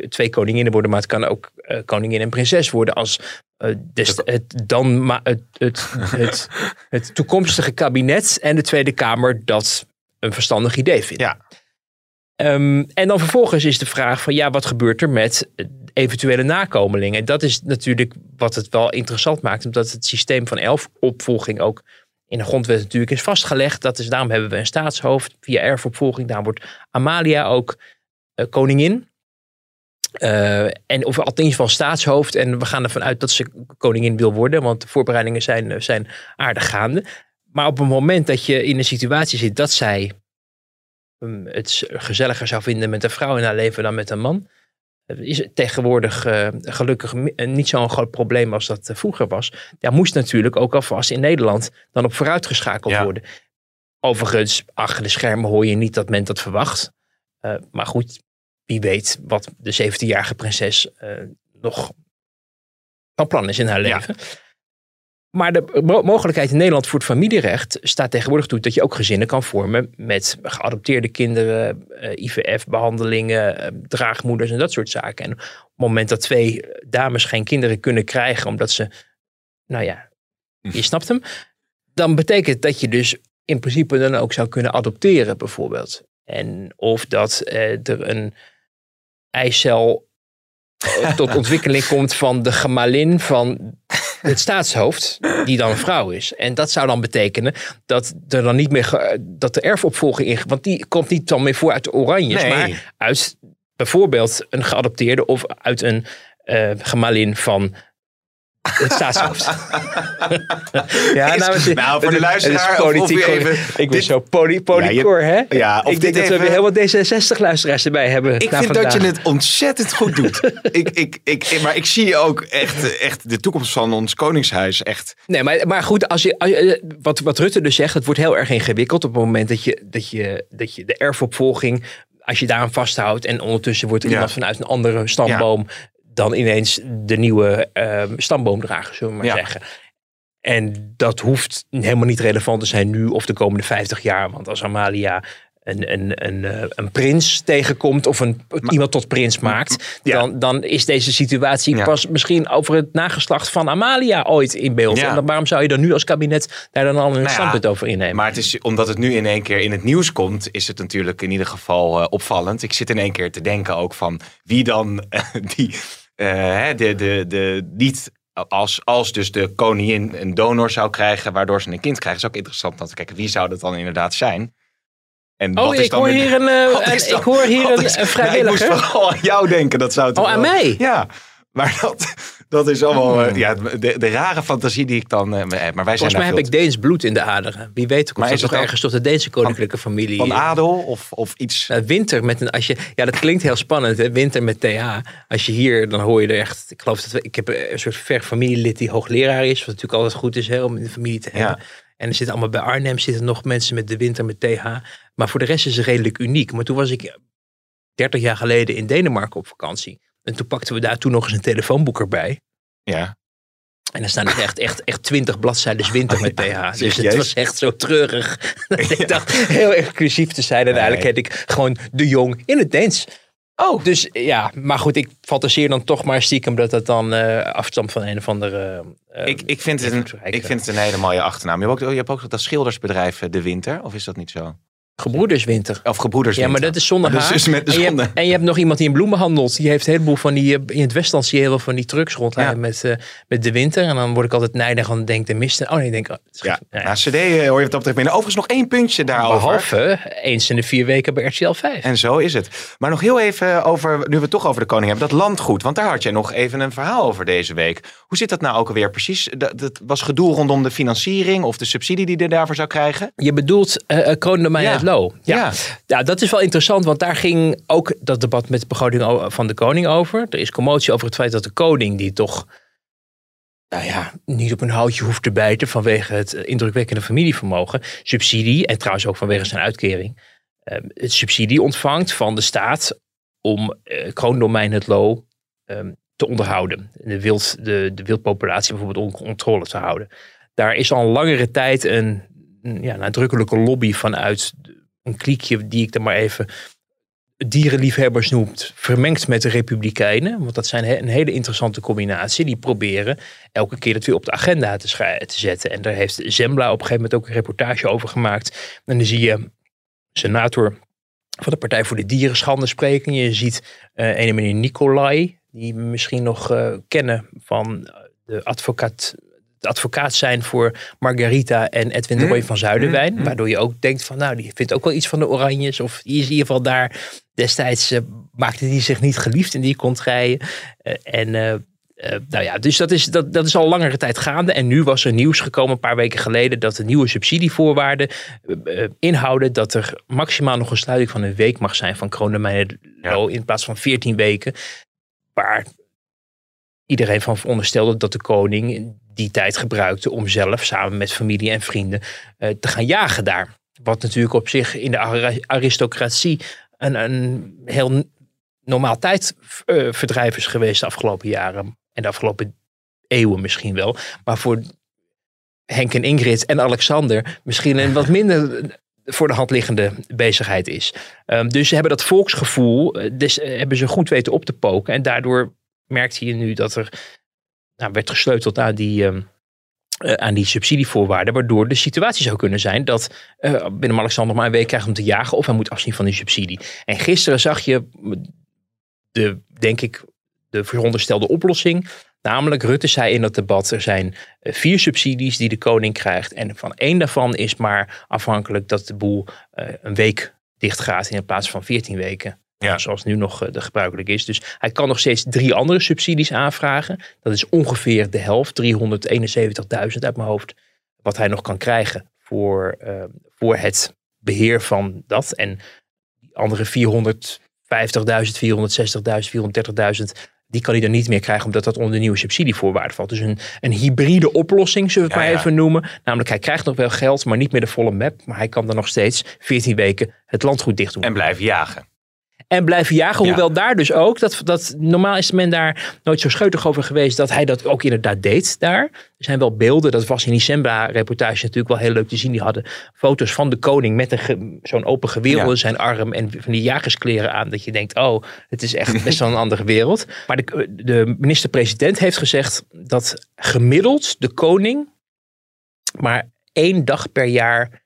twee koninginnen worden, maar het kan ook uh, koningin en prinses worden als des, het, dan het, het, het, het toekomstige kabinet en de Tweede Kamer dat een verstandig idee vindt. Ja. Um, en dan vervolgens is de vraag van ja, wat gebeurt er met eventuele nakomelingen? En dat is natuurlijk wat het wel interessant maakt, omdat het systeem van erfopvolging ook in de grondwet natuurlijk is vastgelegd. Dat is, daarom hebben we een staatshoofd via erfopvolging. Daar wordt Amalia ook uh, koningin. Uh, en of althans van staatshoofd. En we gaan ervan uit dat ze koningin wil worden, want de voorbereidingen zijn, zijn aardig gaande. Maar op het moment dat je in een situatie zit dat zij het gezelliger zou vinden met een vrouw in haar leven dan met een man. Is het tegenwoordig uh, gelukkig niet zo'n groot probleem als dat vroeger was. Daar moest natuurlijk ook alvast in Nederland dan op vooruitgeschakeld ja. worden. Overigens, achter de schermen hoor je niet dat men dat verwacht. Uh, maar goed, wie weet wat de 17-jarige prinses nog van plan is in haar leven. Ja. Maar de mogelijkheid in Nederland voor het familierecht staat tegenwoordig toe dat je ook gezinnen kan vormen met geadopteerde kinderen, uh, IVF-behandelingen, uh, draagmoeders en dat soort zaken. En op het moment dat twee dames geen kinderen kunnen krijgen omdat ze, nou ja, je snapt hem, dan betekent dat je dus in principe dan ook zou kunnen adopteren bijvoorbeeld. En of dat uh, er een eicel tot ontwikkeling komt van de gemalin van het staatshoofd, die dan een vrouw is. En dat zou dan betekenen dat er dan niet meer dat de erfopvolging in. Want die komt niet dan meer voor uit de Oranjes, nee. maar uit bijvoorbeeld een geadopteerde of uit een uh, gemalin van Het staatshoofd. ja, Is- het- nou, voor de luisteraar, of- of politiek correct. even- Ik ben dit- zo poly, polycor, hè? Ja, of ik denk dit dat we weer heel wat D66-luisteraars erbij hebben. Ik vind dat je het ontzettend goed doet. ik, ik, ik, maar ik zie ook echt, echt de toekomst van ons koningshuis echt. Nee, maar, maar goed, als je, als je- wat, wat Rutte dus zegt, het wordt heel erg ingewikkeld op het moment dat je, dat je, dat je de erfopvolging, als je daaraan vasthoudt en ondertussen wordt er Ja. iemand vanuit een andere stamboom dan ineens de nieuwe ehm, stamboomdrager, zullen we maar Ja. zeggen. En dat hoeft helemaal niet relevant te zijn nu of de komende 50 jaar. Want als Amalia een, een, een, eh, een prins tegenkomt of een, iemand tot prins maakt, Ja. dan, dan is deze situatie Ja. pas misschien over het nageslacht van Amalia ooit in beeld. Ja. En dan, waarom zou je dan nu als kabinet daar dan al een Nou standpunt over innemen? Maar het is, omdat het nu in één keer in het nieuws komt, is het natuurlijk in ieder geval eh, opvallend. Ik zit in één keer te denken ook van wie dan eh, die, de, de, de, niet als, als dus de koningin een donor zou krijgen, waardoor ze een kind krijgt, is ook interessant om te kijken wie zou dat dan inderdaad zijn. En oh, wat is ik dan hoor hier een, eh, wat een- is dan- ik hoor hier een, is- een Nou, vrijwilliger. ik moest vooral aan jou denken. Dat zou toch Oh, aan wel- mij? Ja, maar dat, dat is allemaal eh, ja, de, de rare fantasie die ik dan eh, heb. Maar wij zijn Volgens mij heb ik Deens bloed in de aderen. Wie weet of Maar dat ook ergens tot de Deense koninklijke familie. van adel of, of iets. Winter met een, als je, ja, dat klinkt heel spannend, hè? winter met TH. Als je hier, dan hoor je er echt, ik geloof dat we, ik heb een soort ver familielid die hoogleraar is, wat natuurlijk altijd goed is hè, om in de familie te hebben. En er zitten allemaal bij Arnhem zitten nog mensen met de winter met TH. Maar voor de rest is het redelijk uniek. Maar toen was ik 30 jaar geleden in Denemarken op vakantie. En toen pakten we daar toen nog eens een telefoonboek erbij. Ja. En dan staan er echt, echt, echt 20 bladzijden winter met TH. Dus het was echt zo treurig. Dat ik dacht heel exclusief te zijn. En eigenlijk heb ik gewoon de jong in het Deens. Oh. Dus ja, maar goed, ik fantaseer dan toch maar stiekem dat het dan eh afstamt van een of andere... eh, Ik, ik, vind het een, invloedrijke ik vind het een hele mooie achternaam. Je hebt ook, je hebt ook dat schildersbedrijf eh, De Winter, of is dat niet zo? Gebroederswinter. Of Gebroeders Ja, maar dat is zonder Maar dus haar. is met de en, je zonde. hebt, en je hebt nog iemand die in bloemen handelt. Die heeft een heleboel van die, eh, in het Westland zie je heel veel van die trucks rondrijden Ja. met, eh, met de winter. En dan word ik altijd nijdig aan denk de mist. Oh nee, ik denk, oh, het Ja, nee. nou, CD eh, hoor je wat dat betreft binnen. Overigens nog één puntje daarover. Behalve eens in de vier weken bij RTL 5. En zo is het. Maar nog heel even over, nu we het toch over de koning hebben, dat landgoed. Want daar had jij nog even een verhaal over deze week. Hoe zit dat nou ook alweer precies? Dat, dat was gedoe rondom de financiering of de subsidie die je daarvoor zou krijgen? Je bedoelt uh, kroondomein Ja. uit Ja. Ja. Ja. dat is wel interessant, want daar ging ook dat debat met de begroting van de koning over. Er is commotie over het feit dat de koning, die toch nou ja, niet op een houtje hoeft te bijten vanwege het eh, indrukwekkende familievermogen, subsidie, en trouwens ook vanwege zijn uitkering, eh, het subsidie ontvangt van de staat om eh, kroondomein het Lo eh, te onderhouden. De, wild, de, de wildpopulatie bijvoorbeeld onder controle te houden. Daar is al langere tijd een een, ja, nadrukkelijke lobby vanuit een kliekje die ik dan maar even dierenliefhebbers noemt, vermengd met de Republikeinen. Want dat zijn een hele interessante combinatie. Die proberen elke keer het weer op de agenda te, zetten. En daar heeft Zembla op een gegeven moment ook een reportage over gemaakt. En dan zie je senator van de Partij voor de Dierenschande spreken. Je ziet eh een meneer Nicolai, die we misschien nog eh, kennen van de advocaat de advocaat zijn voor Margarita en Edwin de Mm. Roy van Zuiderwijn. Mm. Waardoor je ook denkt van nou, die vindt ook wel iets van de Oranjes. Of die is in ieder geval daar. Destijds eh, maakte die zich niet geliefd in die contraien. Eh, en eh, nou ja, dus dat is, dat, dat is al langere tijd gaande. En nu was er nieuws gekomen een paar weken geleden dat de nieuwe subsidievoorwaarden inhouden dat er maximaal nog een sluiting van een week mag zijn van kroondomein Lo in plaats van 14 weken. Waar iedereen van veronderstelde dat de koning die tijd gebruikte om zelf samen met familie en vrienden eh, te gaan jagen daar. Wat natuurlijk op zich in de ar- aristocratie een, een heel normaal tijdverdrijf is geweest de afgelopen jaren. En de afgelopen eeuwen misschien wel. Maar voor Henk en Ingrid en Alexander misschien een wat minder voor de hand liggende bezigheid is. Um, dus ze hebben dat volksgevoel, eh, dus, eh, hebben ze goed weten op te poken. En daardoor merkte je nu dat er nou, werd gesleuteld aan die, um, uh, aan die subsidievoorwaarden. Waardoor de situatie zou kunnen zijn dat binnen Alexander maar een week krijgt om te jagen. Of hij moet afzien van die subsidie. En gisteren zag je de, denk ik, de veronderstelde oplossing. Namelijk, Rutte zei in dat debat, er zijn uh, vier subsidies die de koning krijgt. En van één daarvan is maar afhankelijk dat de boel een week dicht gaat in plaats van 14 weken. Ja. Zoals nu nog eh, de gebruikelijk is. Dus hij kan nog steeds drie andere subsidies aanvragen. Dat is ongeveer de helft, 371.000 uit mijn hoofd. Wat hij nog kan krijgen voor, eh, voor het beheer van dat. En die andere 450.000, 460.000, 430.000 die kan hij dan niet meer krijgen omdat dat onder de nieuwe subsidievoorwaarden valt. Dus een, een hybride oplossing, zullen we het Ja, maar ja. even noemen. Namelijk hij krijgt nog wel geld, maar niet meer de volle map. Maar hij kan dan nog steeds 14 weken het land goed dicht doen. En blijven jagen. En blijven jagen, Ja. hoewel daar dus ook, dat, dat, normaal is men daar nooit zo scheutig over geweest dat hij dat ook inderdaad deed daar. Er zijn wel beelden, dat was in die Sembla-reportage natuurlijk wel heel leuk te zien. Die hadden foto's van de koning met zo'n open geweer Ja. zijn arm en van die jagerskleren aan. Dat je denkt, oh, het is echt best wel een andere wereld. Maar de, de minister-president heeft gezegd dat gemiddeld de koning maar één dag per jaar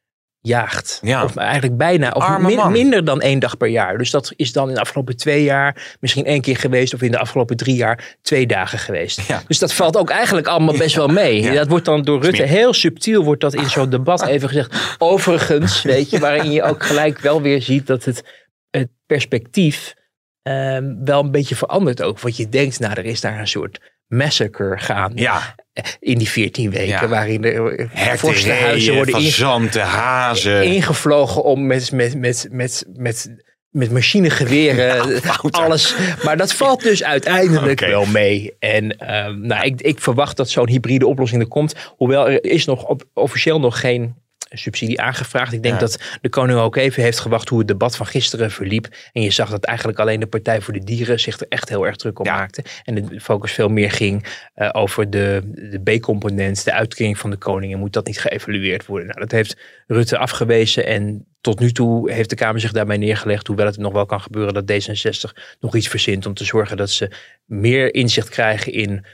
jaagt. Ja. Of eigenlijk bijna, of min- minder dan één dag per jaar. Dus dat is dan in de afgelopen twee jaar misschien één keer geweest. Of in de afgelopen drie jaar twee dagen geweest. Ja. Dus dat valt ook eigenlijk allemaal best wel mee. Dat wordt dan door Rutte heel subtiel wordt dat in zo'n debat even gezegd. Overigens, weet je, waarin je ook gelijk wel weer ziet dat het, het perspectief ehm, wel een beetje verandert ook. Want je denkt, nou, er is daar een soort massacre gaan Ja, in die 14 weken. Ja. Waarin de vorstenhuizen worden fazanten, hazen. ingevlogen om met, met, met, met, met, met machinegeweren, alles. Maar dat valt dus uiteindelijk wel mee. En ehm, nou, ik, ik verwacht dat zo'n hybride oplossing er komt. Hoewel er is nog op, officieel nog geen subsidie aangevraagd. Ik denk Ja. dat de koning ook even heeft gewacht hoe het debat van gisteren verliep. En je zag dat eigenlijk alleen de Partij voor de Dieren zich er echt heel erg druk op Ja. maakte. En de focus veel meer ging eh, over de, de B-component, de uitkering van de koning. En moet dat niet geëvalueerd worden? Nou, dat heeft Rutte afgewezen. En tot nu toe heeft de Kamer zich daarbij neergelegd. Hoewel het nog wel kan gebeuren dat D66 nog iets verzint om te zorgen dat ze meer inzicht krijgen in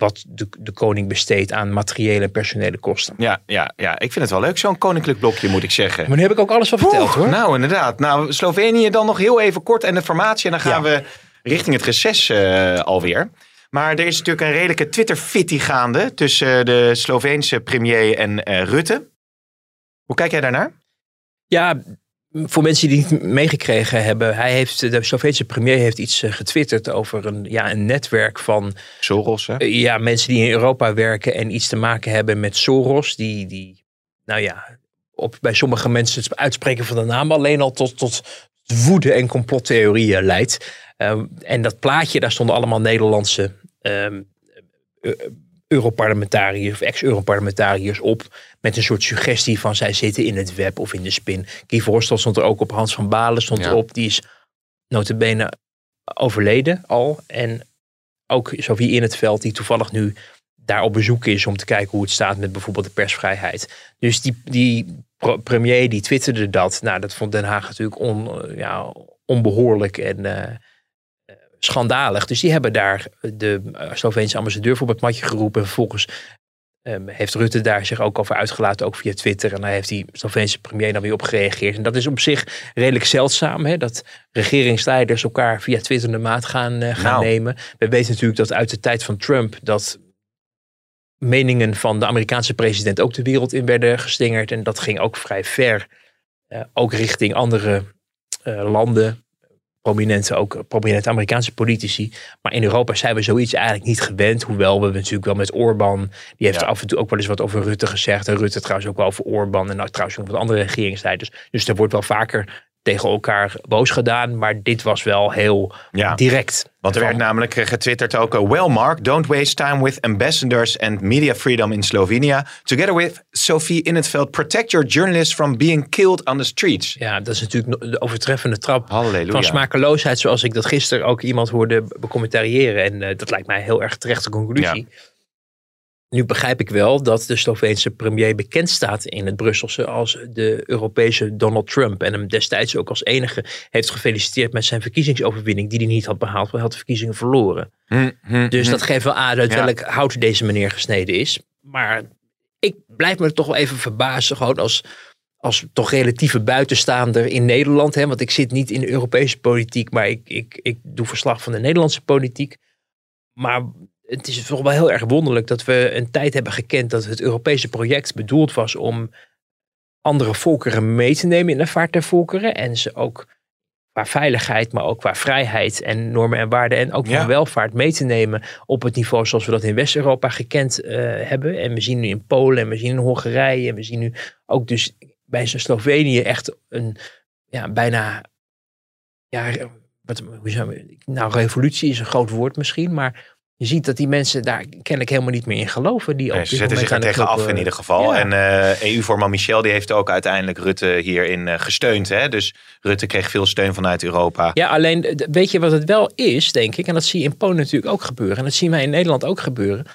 wat de, de koning besteedt aan materiële en personele kosten. Ja, ja, ja, ik vind het wel leuk, zo'n koninklijk blokje moet ik zeggen. Maar nu heb ik ook alles al verteld Oeh, hoor. Nou, inderdaad. Nou, Slovenië dan nog heel even kort en de formatie. En dan gaan we richting het reces eh, alweer. Maar er is natuurlijk een redelijke Twitter-fitty gaande tussen de Sloveense premier en eh, Rutte. Hoe kijk jij daarnaar? Ja, voor mensen die het niet meegekregen hebben. Hij heeft, de Sloveense premier heeft iets eh, getwitterd over een, ja, een netwerk van Soros, hè? eh, ja, mensen die in Europa werken en iets te maken hebben met Soros. Die, die nou ja, op, bij sommige mensen het uitspreken van de naam alleen al tot, tot woede en complottheorieën leidt. Ehm, en dat plaatje, daar stonden allemaal Nederlandse ehm, eh, Europarlementariërs of ex-Europarlementariërs op. Met een soort suggestie van zij zitten in het web of in de spin. Guy Verhofstadt stond er ook op. Hans van Balen stond Ja. erop. Die is notabene overleden al. En ook Sofie in het veld die toevallig nu daar op bezoek is om te kijken hoe het staat met bijvoorbeeld de persvrijheid. Dus die, die premier die twitterde dat. Nou, dat vond Den Haag natuurlijk on, ja, onbehoorlijk en eh, schandalig. Dus die hebben daar de eh, Sloveense ambassadeur voor het matje geroepen. En vervolgens ehm, heeft Rutte daar zich ook over uitgelaten, ook via Twitter. En daar heeft die Sloveense premier dan weer op gereageerd. En dat is op zich redelijk zeldzaam, hè, dat regeringsleiders elkaar via Twitter de maat gaan, eh, gaan Nou. nemen. We weten natuurlijk dat uit de tijd van Trump dat meningen van de Amerikaanse president ook de wereld in werden geslingerd. En dat ging ook vrij ver. eh, ook richting andere eh, landen. Prominente, ook prominente Amerikaanse politici. Maar in Europa zijn we zoiets eigenlijk niet gewend. Hoewel we natuurlijk wel met Orbán. Die heeft Ja. af en toe ook wel eens wat over Rutte gezegd. En Rutte trouwens ook wel over Orbán. En nou, trouwens ook wat andere regeringsleiders. Dus er wordt wel vaker tegen elkaar boos gedaan. Maar dit was wel heel Ja. direct. Want er werd namelijk getwitterd ook... eh, Well, Mark, don't waste time with ambassadors and media freedom in Slovenia. Together with Sophie in het veld, protect your journalists from being killed on the streets. Ja, dat is natuurlijk de overtreffende trap Halleluja. van smakeloosheid. Zoals ik dat gisteren ook iemand hoorde becommentariëren. En eh, dat lijkt mij een heel erg terechte conclusie. Nu begrijp ik wel dat de Sloveense premier bekend staat in het Brusselse als de Europese Donald Trump. En hem destijds ook als enige heeft gefeliciteerd met zijn verkiezingsoverwinning die hij niet had behaald, want hij had de verkiezingen verloren. Hm, hm, Dus hm. dat geeft wel aan uit welk hout deze meneer gesneden is. Maar ik blijf me toch wel even verbazen, gewoon als, als toch relatieve buitenstaander in Nederland. Hè? Want ik zit niet in de Europese politiek, maar ik, ik, ik doe verslag van de Nederlandse politiek. Maar het is toch wel heel erg wonderlijk dat we een tijd hebben gekend dat het Europese project bedoeld was om andere volkeren mee te nemen in de vaart der volkeren. En ze ook qua veiligheid, maar ook qua vrijheid en normen en waarden en ook Ja. qua welvaart mee te nemen op het niveau zoals we dat in West-Europa gekend eh, hebben. En we zien nu in Polen en we zien in Hongarije en we zien nu ook dus bij Slovenië echt een ja, bijna ja, wat, hoe zou, nou revolutie is een groot woord misschien, maar je ziet dat die mensen daar kennelijk helemaal niet meer in geloven. Die Nee, op ze zetten zich er tegen af in ieder geval. Ja. En eh, EU-voorman Michel die heeft ook uiteindelijk Rutte hierin eh, gesteund. Hè? Dus Rutte kreeg veel steun vanuit Europa. Ja, alleen weet je wat het wel is, denk ik. En dat zie je in Polen natuurlijk ook gebeuren. En dat zien wij in Nederland ook gebeuren.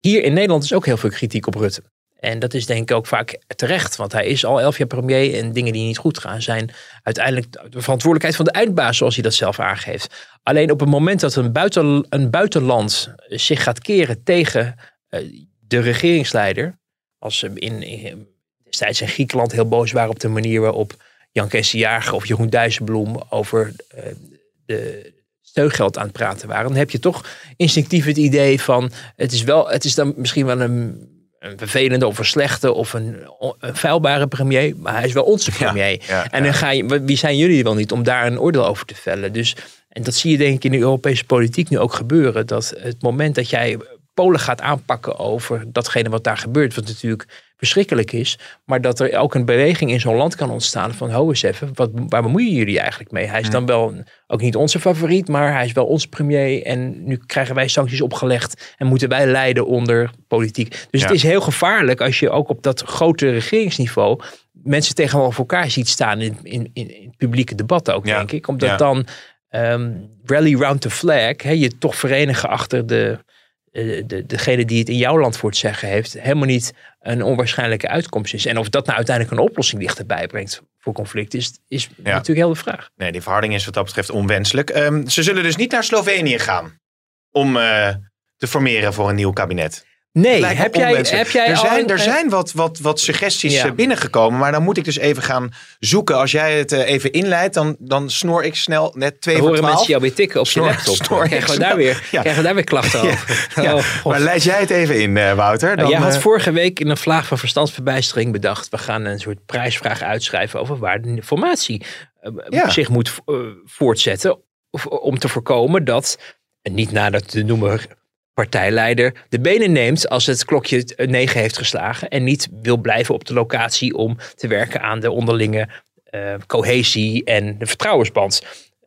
Hier in Nederland is ook heel veel kritiek op Rutte. En dat is denk ik ook vaak terecht. Want hij is al elf jaar premier. En dingen die niet goed gaan zijn uiteindelijk de verantwoordelijkheid van de eindbaas. Zoals hij dat zelf aangeeft. Alleen op het moment dat een, buiten, een buitenland zich gaat keren tegen eh, de regeringsleider. Als ze in, destijds in Griekenland heel boos waren op de manier waarop Jan Kees Jager of Jeroen Dijsselbloem over eh, de steungeld aan het praten waren. Dan heb je toch instinctief het idee van het is, wel, het is dan misschien wel een, een vervelende of een slechte of een, een vuilbare premier, maar hij is wel onze premier. ja, en dan ga je, wie zijn jullie wel niet om daar een oordeel over te vellen? Dus, en dat zie je denk ik in de Europese politiek nu ook gebeuren. Dat het moment dat jij Polen gaat aanpakken over datgene wat daar gebeurt, wat natuurlijk verschrikkelijk is, maar dat er ook een beweging in zo'n land kan ontstaan van, ho eens even, wat, waar bemoeien jullie eigenlijk mee? Hij is dan wel ook niet onze favoriet, maar hij is wel onze premier en nu krijgen wij sancties opgelegd en moeten wij leiden onder politiek. Dus Ja. het is heel gevaarlijk als je ook op dat grote regeringsniveau mensen tegenover elkaar ziet staan in, in, in, publieke debat ook, Ja. denk ik. Omdat Ja. dan ehm, rally round the flag, hè, je toch verenigen achter de, de, degene die het in jouw land voor het zeggen heeft, helemaal niet een onwaarschijnlijke uitkomst is. En of dat nou uiteindelijk een oplossing dichterbij brengt voor conflict, is, is natuurlijk heel de vraag. Nee, die verharding is wat dat betreft onwenselijk. Ehm, ze zullen dus niet naar Slovenië gaan om eh, te formeren voor een nieuw kabinet. Nee, heb jij, heb jij er zijn, een- er zijn wat, wat, wat suggesties Ja. eh, binnengekomen, maar dan moet ik dus even gaan zoeken. Als jij het eh, even inleidt, dan, dan snor ik snel net twee We voor horen twaalf. mensen jou weer tikken op je Snor- laptop. snor ik krijgen, we daar weer, Ja. krijgen we daar weer klachten Ja, over? Oh, maar leid jij het even in, eh, Wouter. Dan, Nou, jij had eh, vorige week in een vlaag van verstandsverbijstering bedacht. We gaan een soort prijsvraag uitschrijven over waar de formatie eh, zich moet eh, voortzetten. Of, om te voorkomen dat, en niet nadat te noemen partijleider, de benen neemt als het klokje eh, negen heeft geslagen. En niet wil blijven op de locatie om te werken aan de onderlinge eh, cohesie en de vertrouwensband.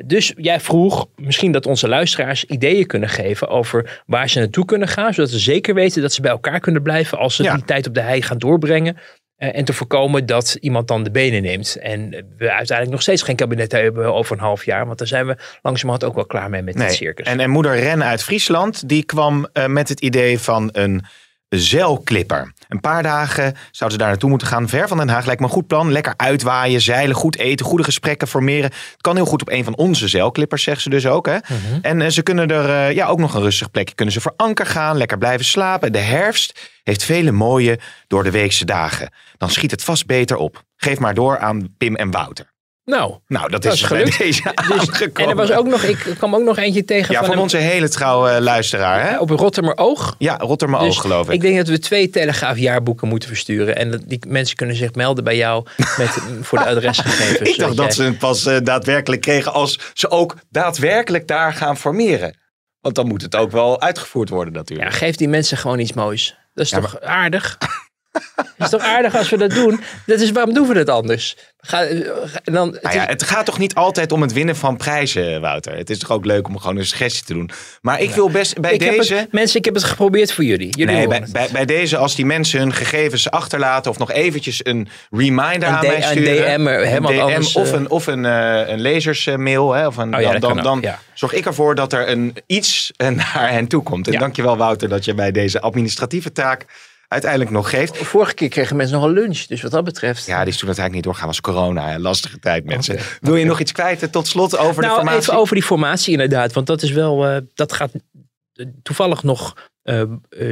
Dus jij vroeg misschien dat onze luisteraars ideeën kunnen geven over waar ze naartoe kunnen gaan. Zodat ze zeker weten dat ze bij elkaar kunnen blijven als ze Ja. die tijd op de hei gaan doorbrengen. Eh, en te voorkomen dat iemand dan de benen neemt. En we uiteindelijk nog steeds geen kabinet hebben over een half jaar. Want daar zijn we langzamerhand ook wel klaar mee met Nee. dit circus. En, en moeder Ren uit Friesland, die kwam eh, met het idee van een zeilklipper. Een paar dagen zouden ze daar naartoe moeten gaan. Ver van Den Haag lijkt me een goed plan. Lekker uitwaaien, zeilen, goed eten, goede gesprekken formeren. Het kan heel goed op een van onze zeilklippers, zegt ze dus ook. Hè? En eh, ze kunnen er eh, ja, ook nog een rustig plekje. Kunnen ze voor anker gaan, lekker blijven slapen. De herfst heeft vele mooie door de weekse dagen. Dan schiet het vast beter op. Geef maar door aan Pim en Wouter. Nou, Nou, dat, Dat is gelukt. deze dus, en er was ook nog, ik kwam ook nog eentje tegen Ja, van van een- onze hele trouwe eh, luisteraar. Hè? op Rotterdam Oog. Ja, Rotterdam Dus ook, geloof ik. Ik denk dat we twee Telegraaf jaarboeken moeten versturen. En die mensen kunnen zich melden bij jou met, voor de adresgegevens. ik dacht dat jij- ze het pas eh, daadwerkelijk kregen als ze ook daadwerkelijk daar gaan formeren. Want dan moet het ook wel uitgevoerd worden Ja, natuurlijk. geef die mensen gewoon iets moois. Dat is Ja, toch aardig? Het is toch aardig als we dat doen? Dat is, waarom doen we dat anders? Ga, eh, dan, het Nou ja, is- het gaat toch niet altijd om het winnen van prijzen, Wouter? Het is toch ook leuk om gewoon een suggestie te doen. Maar ik wil best bij ik deze... het, mensen, ik heb het geprobeerd voor jullie. jullie Nee, bij, bij, bij deze, als die mensen hun gegevens achterlaten of nog eventjes een reminder Een aan mij een sturen. Hè, een DM anders, of eh, een, of een, eh, een lezersmail. Hè, of een, Oh ja, dan dan, dan ja. zorg ik ervoor dat er een, iets eh, naar hen toe komt. En dankjewel Wouter dat je mij deze administratieve taak uiteindelijk nog geeft. Vorige keer kregen mensen nog een lunch. Dus wat dat betreft. Ja, die is toen uiteindelijk niet doorgaan. was corona. Een lastige tijd, mensen. Wil je nog iets kwijt tot slot over de nou, formatie? even over die formatie inderdaad. Want dat is wel, eh, dat gaat eh, toevallig nog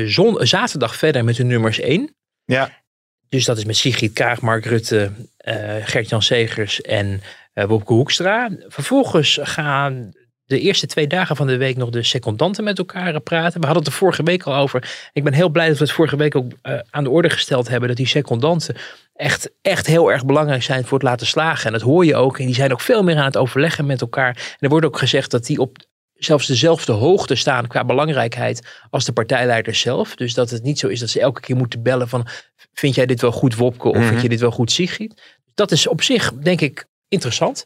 zon, zaterdag verder met de nummers 1. Ja, Dus dat is met Sigrid Kaag, Mark Rutte, eh Gert-Jan Segers en eh Wopke Hoekstra. Vervolgens gaan de eerste twee dagen van de week nog de secondanten met elkaar praten. We hadden het er vorige week al over. Ik ben heel blij dat we het vorige week ook eh, aan de orde gesteld hebben. Dat die secondanten echt, echt heel erg belangrijk zijn voor het laten slagen. En dat hoor je ook. En die zijn ook veel meer aan het overleggen met elkaar. En er wordt ook gezegd dat die op zelfs dezelfde hoogte staan qua belangrijkheid als de partijleiders zelf. Dus dat het niet zo is dat ze elke keer moeten bellen van vind jij dit wel goed Wopke of Mhm. vind je dit wel goed Sigrid? Dat is op zich denk ik interessant.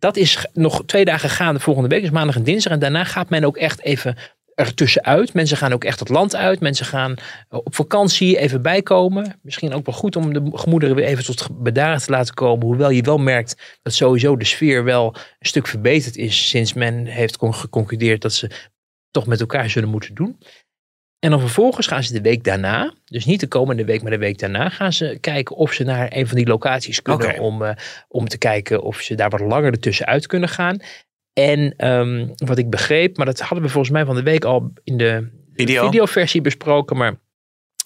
Dat is nog twee dagen gaande volgende week, dus maandag en dinsdag. En daarna gaat men ook echt even ertussenuit. Mensen gaan ook echt het land uit. Mensen gaan eh, op vakantie even bijkomen. Misschien ook wel goed om de gemoederen weer even tot bedaren te laten komen. Hoewel je wel merkt dat sowieso de sfeer wel een stuk verbeterd is. Sinds men heeft con- geconcludeerd dat ze toch met elkaar zullen moeten doen. En dan vervolgens gaan ze de week daarna, dus niet de komende week, maar de week daarna, gaan ze kijken of ze naar een van die locaties kunnen om, eh, om te kijken of ze daar wat langer ertussen uit kunnen gaan. En ehm, wat ik begreep, maar dat hadden we volgens mij van de week al in de Video? videoversie besproken, maar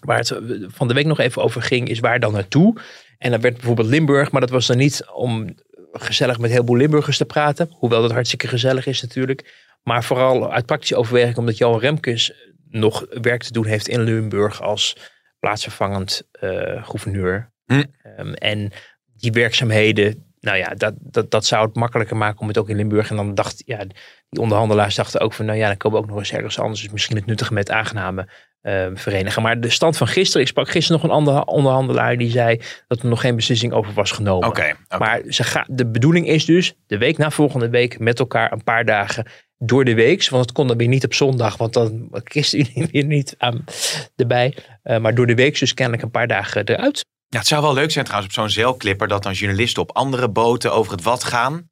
waar het van de week nog even over ging, is waar dan naartoe. En dan werd bijvoorbeeld Limburg, maar dat was dan niet om gezellig met een heleboel Limburgers te praten, hoewel dat hartstikke gezellig is natuurlijk. Maar vooral uit praktische overweging, omdat Johan Remkes nog werk te doen heeft in Limburg als plaatsvervangend eh, gouverneur. Hm. Ehm, en die werkzaamheden, nou ja, dat, dat, dat zou het makkelijker maken om het ook in Limburg. En dan dacht, ja, die onderhandelaars dachten ook van, nou ja, dan komen we ook nog eens ergens anders. Dus misschien het nuttige met aangename ehm, verenigen. Maar de stand van gisteren, ik sprak gisteren nog een andere onderhandelaar die zei dat er nog geen beslissing over was genomen. Oké. Maar ze gaan, de bedoeling is dus de week na volgende week met elkaar een paar dagen door de week. Want het kon dan weer niet op zondag, want dan was ChristenUnie weer niet aan, erbij. Eh, maar door de week dus kennelijk een paar dagen eruit. Ja, het zou wel leuk zijn trouwens op zo'n zeilclipper dat dan journalisten op andere boten over het wat gaan.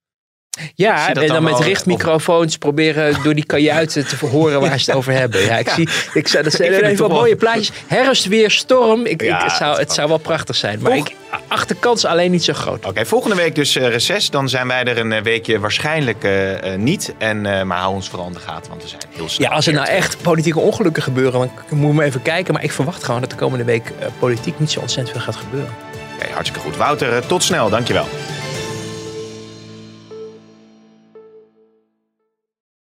Ja, en dan, dan met richtmicrofoons proberen door die kajuiten te verhoren waar ze het over hebben. Ja, ik zie, ik zou, dat zijn Ik even wel- mooie plaatjes. Herfst, weer, storm. Ik, Ja, ik, het, zou, het zou wel prachtig zijn. Maar Volg- ik acht de kans alleen niet zo groot. Oké, volgende week dus eh, reces. Dan zijn wij er een eh, weekje waarschijnlijk eh, niet. En, maar hou ons vooral in de gaten, want we zijn heel snel. Ja, als er nou echt politieke ongelukken gebeuren, dan k- moeten we even kijken. Maar ik verwacht gewoon dat de komende week politiek niet zo ontzettend veel gaat gebeuren. Oké, hartstikke goed. Wouter, tot snel. Dankjewel.